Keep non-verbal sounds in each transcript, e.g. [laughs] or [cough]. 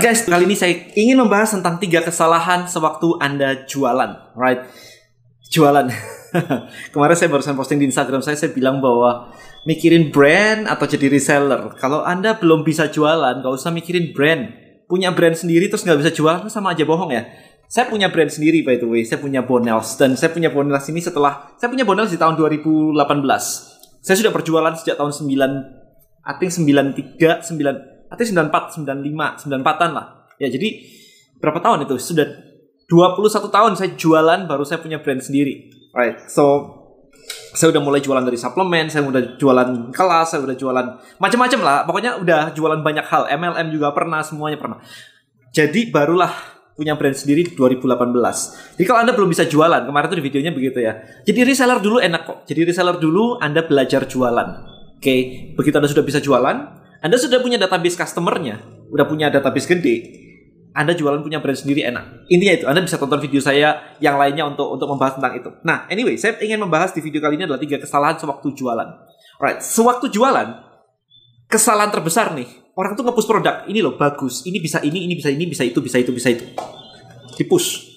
Guys, kali ini saya ingin membahas tentang tiga kesalahan sewaktu Anda jualan. Right? Jualan. [laughs] Kemarin saya barusan posting di Instagram saya, saya bilang bahwa mikirin brand atau jadi reseller. Kalau Anda belum bisa jualan, gak usah mikirin brand. Punya brand sendiri terus nggak bisa jualan, sama aja bohong ya. Saya punya brand sendiri by the way, saya punya Bonels. Dan saya punya Bonels ini setelah, saya punya Bonels di tahun 2018. Saya sudah berjualan sejak tahun 9, I think 93, 9, artinya 94, 95, 94-an lah. Ya jadi berapa tahun itu? Sudah 21 tahun saya jualan baru saya punya brand sendiri. Right. So saya udah mulai jualan dari suplemen, saya udah jualan kelas, saya udah jualan macam-macam lah. Pokoknya udah jualan banyak hal. MLM juga pernah, semuanya pernah. Jadi barulah punya brand sendiri 2018. Jadi kalau Anda belum bisa jualan, kemarin tuh di videonya begitu ya. Jadi reseller dulu enak kok. Jadi reseller dulu Anda belajar jualan. Oke, okay. begitu Anda sudah bisa jualan, anda sudah punya database customernya, udah punya database gede, Anda jualan punya brand sendiri enak. Intinya itu, Anda bisa tonton video saya yang lainnya untuk untuk membahas tentang itu. Nah, anyway, saya ingin membahas di video kali ini adalah tiga kesalahan sewaktu jualan. Alright, sewaktu jualan, kesalahan terbesar nih, orang tuh ngepush produk, ini loh bagus, ini bisa ini, ini bisa ini, bisa itu, bisa itu, bisa itu. Dipush.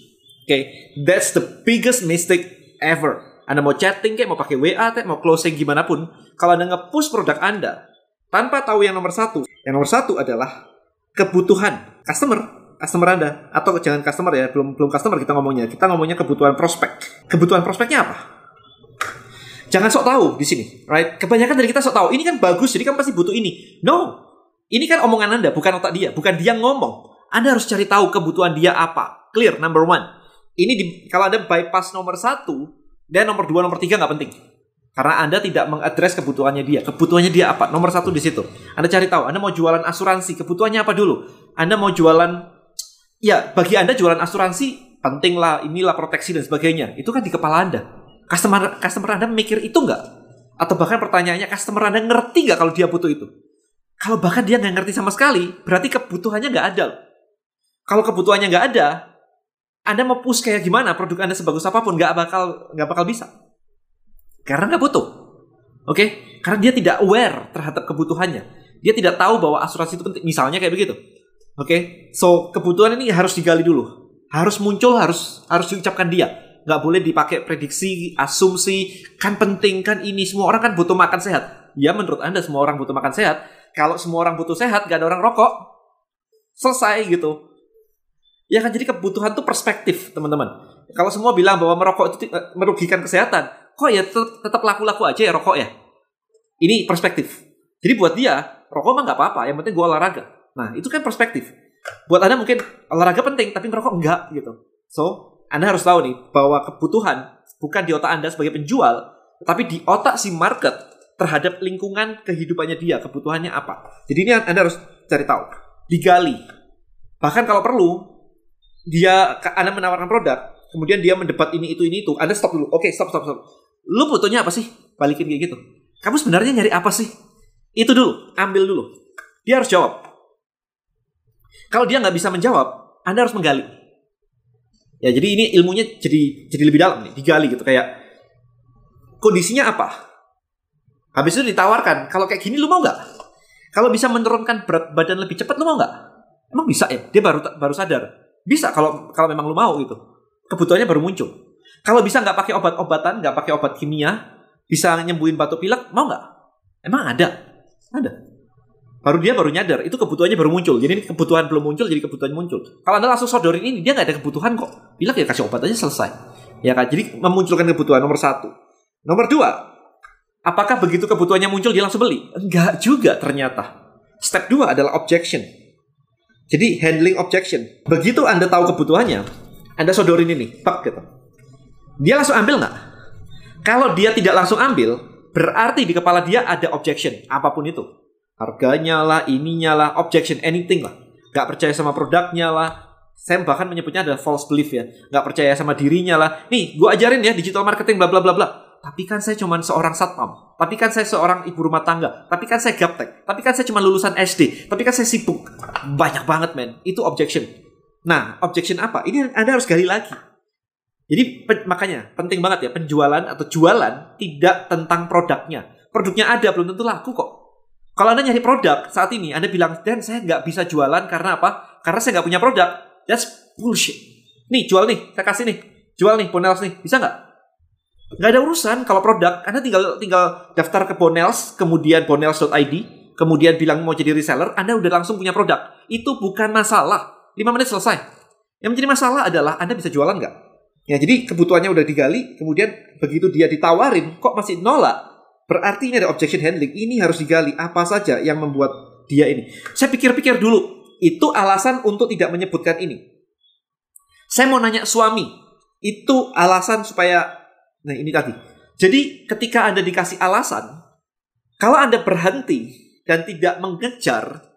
Oke, okay? that's the biggest mistake ever. Anda mau chatting kayak mau pakai WA, kayak mau closing gimana pun, kalau Anda ngepush produk Anda, tanpa tahu yang nomor satu. Yang nomor satu adalah kebutuhan customer, customer Anda atau jangan customer ya, belum belum customer kita ngomongnya. Kita ngomongnya kebutuhan prospek. Kebutuhan prospeknya apa? Jangan sok tahu di sini, right? Kebanyakan dari kita sok tahu. Ini kan bagus, jadi kan pasti butuh ini. No, ini kan omongan Anda, bukan otak dia, bukan dia ngomong. Anda harus cari tahu kebutuhan dia apa. Clear, number one. Ini di, kalau Anda bypass nomor satu, dan nomor dua, nomor tiga nggak penting. Karena Anda tidak mengadres kebutuhannya dia. Kebutuhannya dia apa? Nomor satu di situ. Anda cari tahu. Anda mau jualan asuransi. Kebutuhannya apa dulu? Anda mau jualan... Ya, bagi Anda jualan asuransi penting lah, inilah proteksi dan sebagainya. Itu kan di kepala Anda. Customer customer Anda mikir itu nggak? Atau bahkan pertanyaannya, customer Anda ngerti nggak kalau dia butuh itu? Kalau bahkan dia nggak ngerti sama sekali, berarti kebutuhannya nggak ada. Kalau kebutuhannya nggak ada, Anda mau push kayak gimana produk Anda sebagus apa pun nggak bakal nggak bakal bisa. Karena nggak butuh. Oke? Okay? Karena dia tidak aware terhadap kebutuhannya. Dia tidak tahu bahwa asuransi itu penting. Misalnya kayak begitu. Oke? Okay? So, kebutuhan ini harus digali dulu. Harus muncul, harus harus diucapkan dia. Nggak boleh dipakai prediksi, asumsi, kan penting, kan ini. Semua orang kan butuh makan sehat. Ya menurut Anda semua orang butuh makan sehat. Kalau semua orang butuh sehat, gak ada orang rokok. Selesai gitu. Ya kan jadi kebutuhan itu perspektif, teman-teman. Kalau semua bilang bahwa merokok itu eh, merugikan kesehatan, kok ya tetap laku-laku aja ya rokok ya. Ini perspektif. Jadi buat dia, rokok mah nggak apa-apa, yang penting gue olahraga. Nah, itu kan perspektif. Buat Anda mungkin olahraga penting, tapi merokok enggak gitu. So, Anda harus tahu nih, bahwa kebutuhan bukan di otak Anda sebagai penjual, tapi di otak si market terhadap lingkungan kehidupannya dia, kebutuhannya apa. Jadi ini Anda harus cari tahu. Digali. Bahkan kalau perlu, dia Anda menawarkan produk, kemudian dia mendebat ini, itu, ini, itu. Anda stop dulu. Oke, stop, stop, stop lu butuhnya apa sih? Balikin kayak gitu. Kamu sebenarnya nyari apa sih? Itu dulu, ambil dulu. Dia harus jawab. Kalau dia nggak bisa menjawab, Anda harus menggali. Ya, jadi ini ilmunya jadi jadi lebih dalam nih, digali gitu kayak kondisinya apa? Habis itu ditawarkan, kalau kayak gini lu mau nggak? Kalau bisa menurunkan berat badan lebih cepat lu mau nggak? Emang bisa ya? Dia baru baru sadar. Bisa kalau kalau memang lu mau gitu. Kebutuhannya baru muncul. Kalau bisa nggak pakai obat-obatan, nggak pakai obat kimia, bisa nyembuhin batuk pilek, mau nggak? Emang ada? Ada. Baru dia baru nyadar, itu kebutuhannya baru muncul. Jadi ini kebutuhan belum muncul, jadi kebutuhan muncul. Kalau anda langsung sodorin ini, dia nggak ada kebutuhan kok. Pilek ya kasih obat aja selesai. Ya kan? Jadi memunculkan kebutuhan nomor satu. Nomor dua, apakah begitu kebutuhannya muncul dia langsung beli? Enggak juga ternyata. Step dua adalah objection. Jadi handling objection. Begitu Anda tahu kebutuhannya, Anda sodorin ini, pak gitu dia langsung ambil nggak? Kalau dia tidak langsung ambil, berarti di kepala dia ada objection, apa pun itu. Harganya lah, ininya lah, objection, anything lah. Gak percaya sama produknya lah. Saya bahkan menyebutnya ada false belief ya. Gak percaya sama dirinya lah. Nih, gue ajarin ya digital marketing bla bla bla bla. Tapi kan saya cuma seorang satpam. Tapi kan saya seorang ibu rumah tangga. Tapi kan saya gaptek. Tapi kan saya cuma lulusan SD. Tapi kan saya sibuk. Banyak banget men. Itu objection. Nah, objection apa? Ini Anda harus gali lagi jadi makanya penting banget ya penjualan atau jualan tidak tentang produknya. Produknya ada belum tentu laku kok. Kalau Anda nyari produk saat ini, Anda bilang, Dan saya nggak bisa jualan karena apa? karena saya nggak punya produk. That's bullshit. Nih, jual nih, saya kasih nih. Jual nih, Bonels nih. Bisa nggak? Nggak ada urusan kalau produk. Anda tinggal tinggal daftar ke Bonels, kemudian bonels.id, kemudian bilang mau jadi reseller, Anda udah langsung punya produk. Itu bukan masalah. 5 menit selesai. Yang menjadi masalah adalah Anda bisa jualan nggak? Ya, jadi kebutuhannya udah digali, kemudian begitu dia ditawarin, kok masih nolak? Berarti ini ada objection handling. Ini harus digali. Apa saja yang membuat dia ini? Saya pikir-pikir dulu. Itu alasan untuk tidak menyebutkan ini. Saya mau nanya suami. Itu alasan supaya... Nah, ini tadi. Jadi ketika Anda dikasih alasan, kalau Anda berhenti dan tidak mengejar,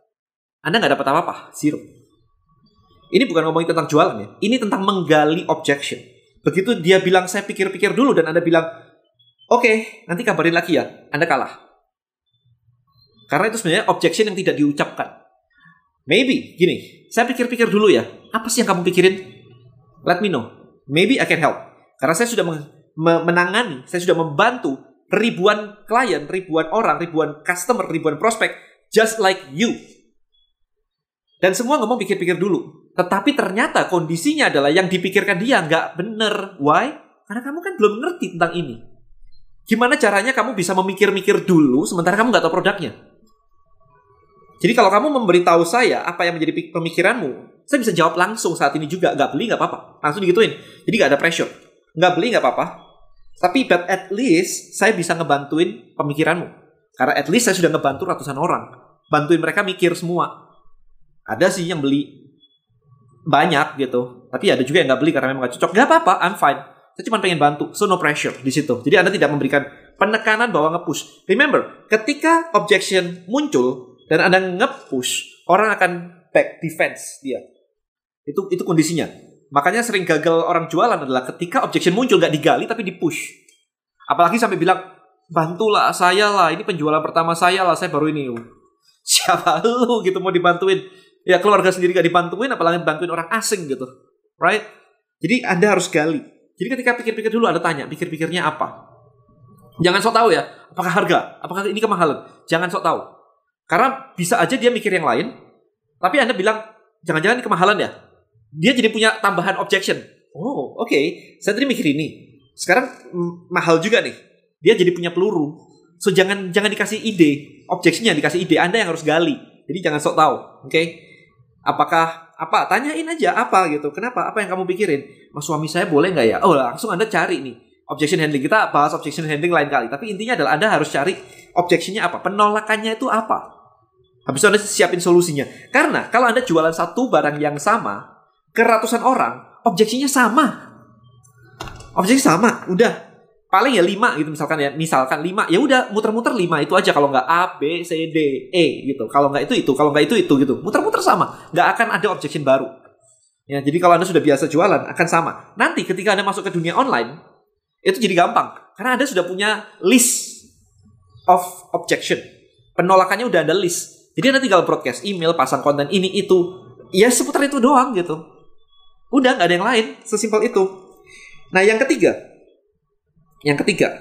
Anda nggak dapat apa-apa. Zero. Ini bukan ngomongin tentang jualan ya. Ini tentang menggali objection. Begitu dia bilang saya pikir-pikir dulu dan Anda bilang, oke, okay, nanti kabarin lagi ya. Anda kalah. Karena itu sebenarnya objection yang tidak diucapkan. Maybe, gini, saya pikir-pikir dulu ya. Apa sih yang kamu pikirin? Let me know. Maybe I can help. Karena saya sudah menangani, saya sudah membantu ribuan klien, ribuan orang, ribuan customer, ribuan prospek, just like you. Dan semua ngomong pikir-pikir dulu. Tetapi ternyata kondisinya adalah yang dipikirkan dia nggak bener. Why? Karena kamu kan belum ngerti tentang ini. Gimana caranya kamu bisa memikir-mikir dulu sementara kamu nggak tahu produknya? Jadi kalau kamu memberitahu saya apa yang menjadi pemikiranmu, saya bisa jawab langsung saat ini juga. Nggak beli nggak apa-apa. Langsung digituin. Jadi nggak ada pressure. Nggak beli nggak apa-apa. Tapi but at least saya bisa ngebantuin pemikiranmu. Karena at least saya sudah ngebantu ratusan orang. Bantuin mereka mikir semua. Ada sih yang beli banyak gitu. Tapi ada juga yang nggak beli karena memang gak cocok. Gak apa-apa, I'm fine. Saya cuma pengen bantu. So no pressure di situ. Jadi Anda tidak memberikan penekanan bahwa nge-push. Remember, ketika objection muncul, dan Anda nge-push, orang akan back defense dia. Itu itu kondisinya. Makanya sering gagal orang jualan adalah ketika objection muncul gak digali tapi di-push. Apalagi sampai bilang, bantulah saya lah, ini penjualan pertama saya lah, saya baru ini. [laughs] Siapa lu gitu mau dibantuin? Ya keluarga sendiri gak dibantuin, apalagi bantuin orang asing gitu. Right? Jadi Anda harus gali. Jadi ketika pikir-pikir dulu Anda tanya, pikir-pikirnya apa? Jangan sok tahu ya, apakah harga, apakah ini kemahalan. Jangan sok tahu. Karena bisa aja dia mikir yang lain, tapi Anda bilang, jangan-jangan ini kemahalan ya? Dia jadi punya tambahan objection. Oh, oke. Okay. Saya tadi mikir ini. Sekarang mahal juga nih. Dia jadi punya peluru. So jangan jangan dikasih ide, objectionnya dikasih ide. Anda yang harus gali. Jadi jangan sok tahu, oke? Okay? Apakah apa? Tanyain aja apa gitu. Kenapa? Apa yang kamu pikirin? Mas suami saya boleh nggak ya? Oh langsung Anda cari nih objection handling kita bahas objection handling lain kali. Tapi intinya adalah Anda harus cari objectionnya apa, penolakannya itu apa. Habis itu Anda siapin solusinya. Karena kalau Anda jualan satu barang yang sama ke ratusan orang, objeksinya sama. Objeksi sama, udah. Paling ya lima gitu misalkan ya. Misalkan lima, ya udah muter-muter lima itu aja. Kalau nggak A, B, C, D, E gitu. Kalau nggak itu itu, kalau nggak itu itu gitu. Muter-muter sama. Nggak akan ada objection baru. Ya, jadi kalau Anda sudah biasa jualan akan sama. Nanti ketika Anda masuk ke dunia online, itu jadi gampang. Karena Anda sudah punya list of objection. Penolakannya udah ada list jadi Anda tinggal broadcast email, pasang konten ini itu. Ya seputar itu doang gitu. Udah nggak ada yang lain, sesimpel itu. Nah yang ketiga, yang ketiga,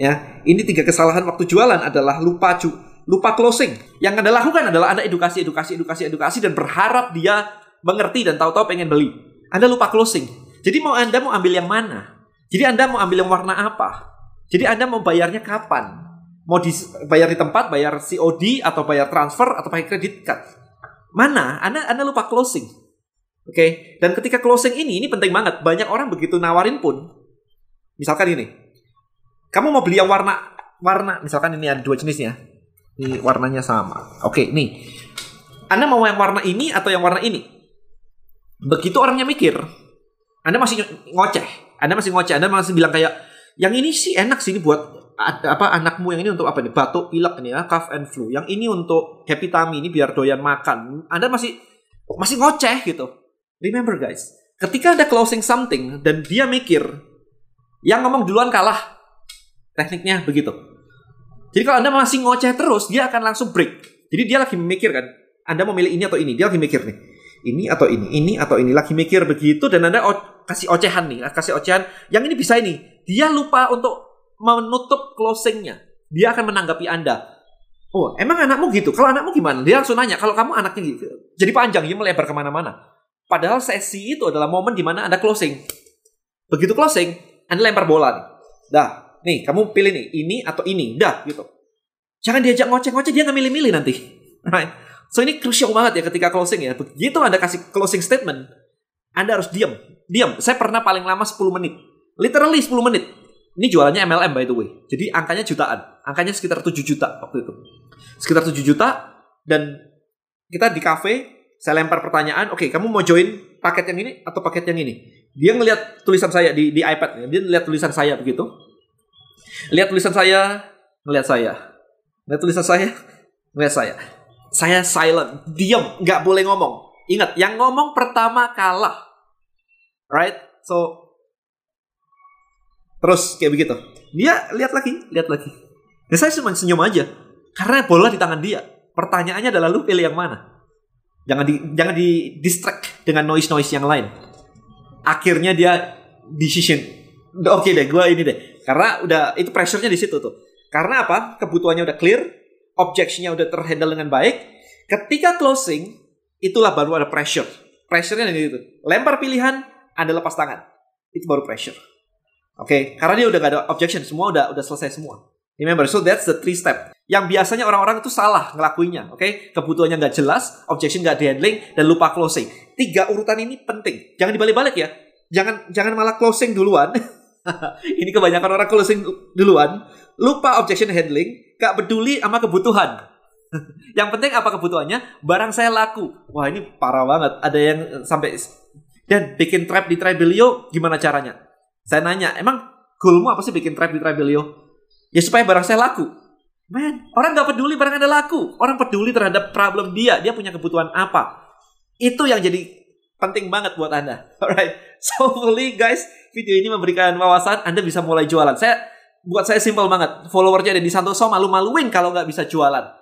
ya ini tiga kesalahan waktu jualan adalah lupa cu, lupa closing. Yang anda lakukan adalah anda edukasi, edukasi, edukasi, edukasi dan berharap dia mengerti dan tahu-tahu pengen beli. Anda lupa closing. Jadi mau anda mau ambil yang mana? Jadi anda mau ambil yang warna apa? Jadi anda mau bayarnya kapan? mau dibayar di tempat, bayar COD atau bayar transfer atau pakai kredit card. Mana? Anda Anda lupa closing. Oke. Okay? Dan ketika closing ini ini penting banget. Banyak orang begitu nawarin pun misalkan ini. Kamu mau beli yang warna warna misalkan ini ada dua jenisnya. Ini warnanya sama. Oke, nih. Anda mau yang warna ini atau yang warna ini? Begitu orangnya mikir, Anda masih ngoceh. Anda masih ngoceh. Anda masih bilang kayak yang ini sih enak sih ini buat apa anakmu yang ini untuk apa nih batuk pilek ini ya cough and flu yang ini untuk happy tummy ini biar doyan makan anda masih masih ngoceh gitu remember guys ketika ada closing something dan dia mikir yang ngomong duluan kalah tekniknya begitu jadi kalau anda masih ngoceh terus dia akan langsung break jadi dia lagi memikir kan anda mau milih ini atau ini dia lagi mikir nih ini atau ini ini atau ini lagi mikir begitu dan anda kasih ocehan nih kasih ocehan yang ini bisa ini dia lupa untuk menutup closingnya. Dia akan menanggapi Anda. Oh, emang anakmu gitu? Kalau anakmu gimana? Dia langsung nanya, kalau kamu anaknya gitu. Jadi panjang, dia melebar ke mana-mana. Padahal sesi itu adalah momen di mana Anda closing. Begitu closing, Anda lempar bola nih. Dah, nih kamu pilih nih, ini atau ini. Dah, gitu. Jangan diajak ngoceh-ngoceh, dia nggak milih-milih nanti. [laughs] Right? So ini crucial banget ya ketika closing ya. Begitu Anda kasih closing statement, Anda harus diam. Diam. Saya pernah paling lama 10 menit. Literally 10 menit. Ini jualannya MLM by the way. Jadi angkanya jutaan. Angkanya sekitar 7 juta waktu itu. Sekitar 7 juta dan kita di cafe, saya lempar pertanyaan, oke okay, kamu mau join paket yang ini atau paket yang ini? Dia ngelihat tulisan saya di, di iPad, dia ngelihat tulisan saya begitu. Lihat tulisan saya, ngelihat saya. Lihat tulisan saya, ngelihat saya. Saya silent, diam, nggak boleh ngomong. Ingat, yang ngomong pertama kalah. Right? So, terus kayak begitu. Dia lihat lagi, lihat lagi. Dan saya cuma senyum aja. Karena bola di tangan dia. Pertanyaannya adalah lu pilih yang mana? Jangan di jangan di distract dengan noise-noise yang lain. Akhirnya dia decision. Oke okay deh, gue ini deh. Karena udah itu pressure-nya di situ tuh. Karena apa? Kebutuhannya udah clear, objectionnya udah terhandle dengan baik. Ketika closing, itulah baru ada pressure. Pressure-nya dari itu. Lempar pilihan, Anda lepas tangan. Itu baru pressure. Oke, okay? karena dia udah gak ada objection, semua udah udah selesai semua. Remember, so that's the three step. Yang biasanya orang-orang itu salah ngelakuinnya, oke? Okay? Kebutuhannya nggak jelas, objection nggak handling, dan lupa closing. Tiga urutan ini penting. Jangan dibalik-balik ya. Jangan jangan malah closing duluan. [laughs] ini kebanyakan orang closing duluan, lupa objection handling, gak peduli sama kebutuhan. [laughs] yang penting apa kebutuhannya? Barang saya laku. Wah ini parah banget. Ada yang sampai dan bikin trap di Tribelio gimana caranya? Saya nanya, emang goalmu apa sih bikin trap di Tribelio? Ya supaya barang saya laku. Man, orang nggak peduli barang Anda laku. Orang peduli terhadap problem dia. Dia punya kebutuhan apa. Itu yang jadi penting banget buat Anda. [laughs] Alright. So hopefully guys, video ini memberikan wawasan. Anda bisa mulai jualan. Saya buat saya simpel banget. Followernya ada di Santoso malu-maluin kalau nggak bisa jualan.